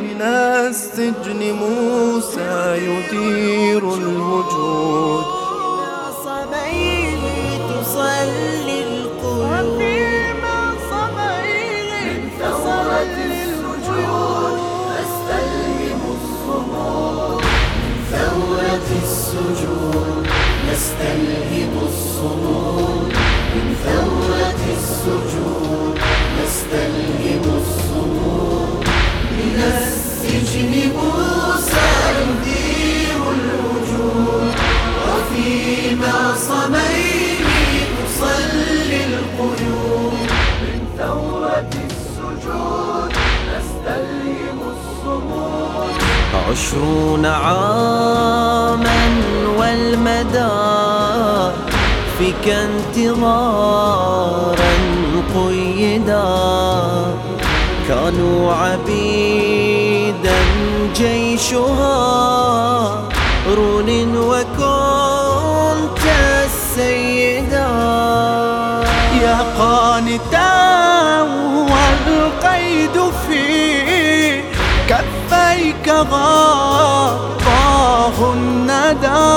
من السجن موسى يدير الوجود عشرون عاما والمدى فيك انتظارا قيدا كانوا عبيدا جيشها رون وكنت السيدا يا قانتا والقيد في كفيك غطاه الندى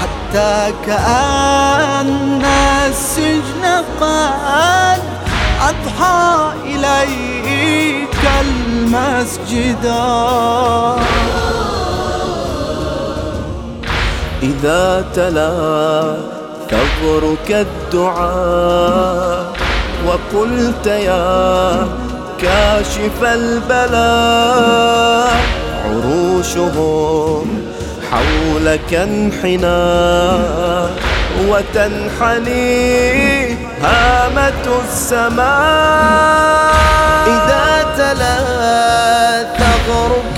حتى كأن السجن قد أضحى إليك المسجدا إذا تلا ثغرك الدعاء وقلت يا كاشف البلاء عروشهم حولك انحنى وتنحني هامة السماء. إذا تلا ثغرك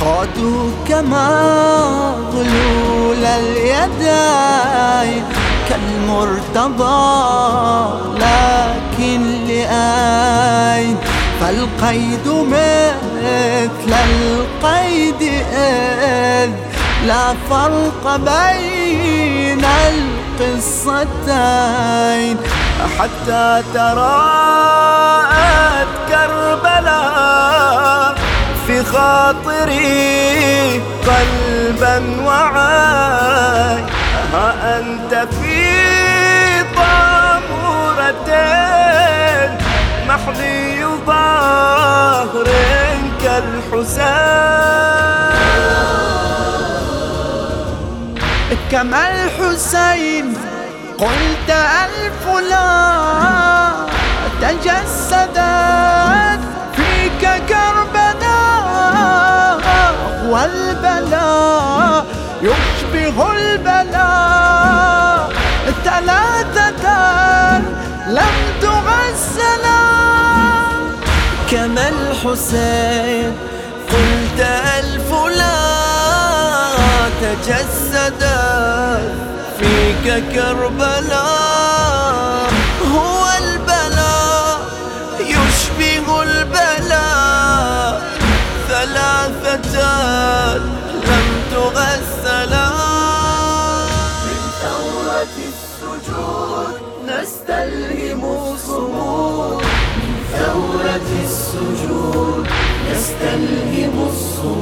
قادوا كما غلول اليدين كالمرتضى لكن لأين؟ فالقيد مثل القيد إذ لا فرق بين القصتين. حتى تراءت كربلاء في خاطري قلبا وعاي ها أنت في طامورتين محظي ظهر كالحسين. كما الحسين قلت ألف لا الحسين قلت ألف لا تجسدت فيك كربلاء هو البلاء يشبه البلاء ثلاثة لم تغسلا من ثورة السجود نستلهم السجود نستلهم الصمود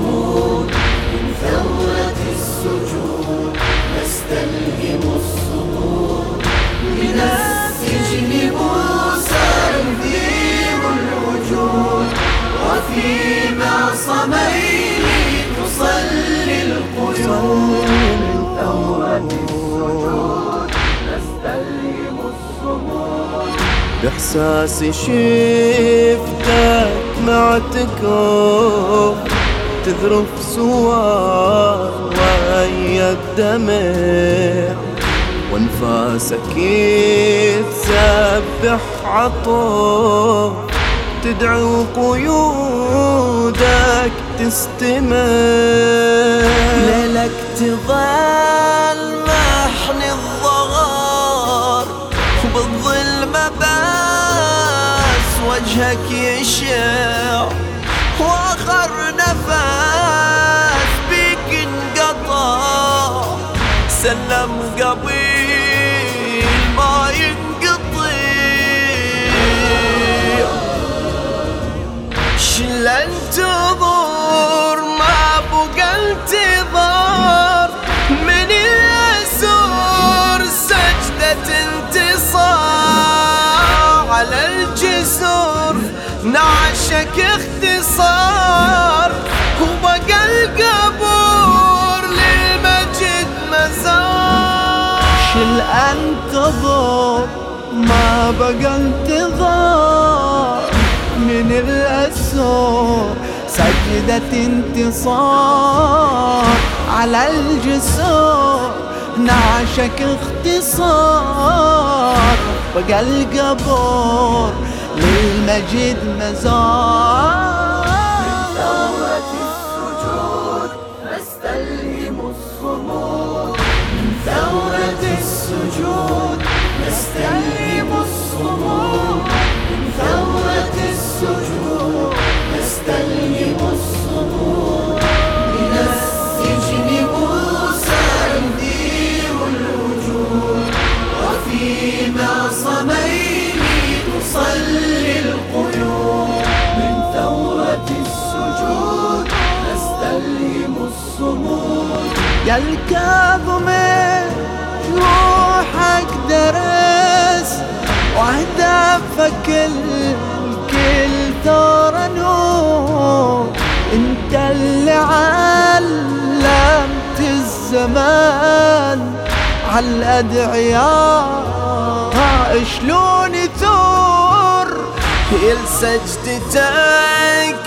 بإحساسي شفتك مع تكوف تذرف سوار ويا الدمع وانفاسك يتسبح عطوف تدعو قيودك تستمر. ليلك تظل محن وبالظلمة بس وجهك يشع وأخر نفس بيك انقطع. سلم قبيل نعشك اختصار وبقى القبور للمجد مزار. شل انتظر ما بقى انتظار. من الأسور سجدة انتصار. على الجسور نعشك اختصار. بقى القبور للمجد مزار. الكاظم روحك درس وأهدافك الكل ثار نور أنت اللي علمت الزمان عالادعياء شلون يثور لسجدتك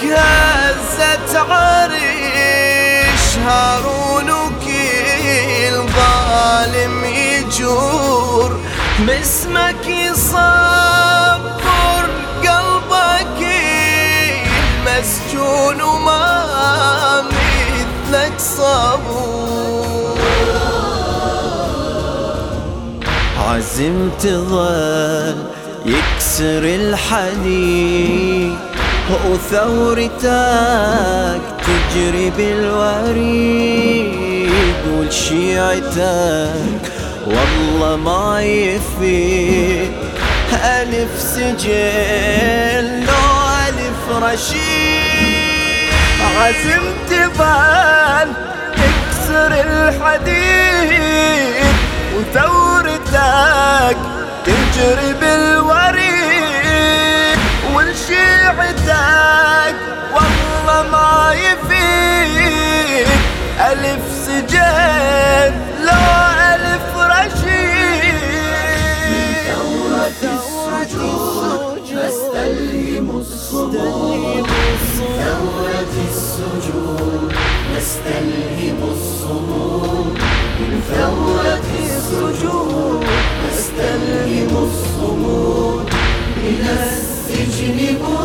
هزت عريش هارون وكيل ظالم يجور باسمك يصبر قلبك المسجون وما مثلك صبور. عزم تظل يكسر الحديد وثورتك تجري بالوريد. ولشيعتك والله ما يفيد. ألف سجل لو ألف رشيد. عزم تظل تكسر الحديد. وثورتك تجري بالوريد. ولشيعتك والله ما يفيد. ألف الصمود ثورة السجود نستلهم الصمود من ثورة السجود نستلهم الصمود إلى السجن بود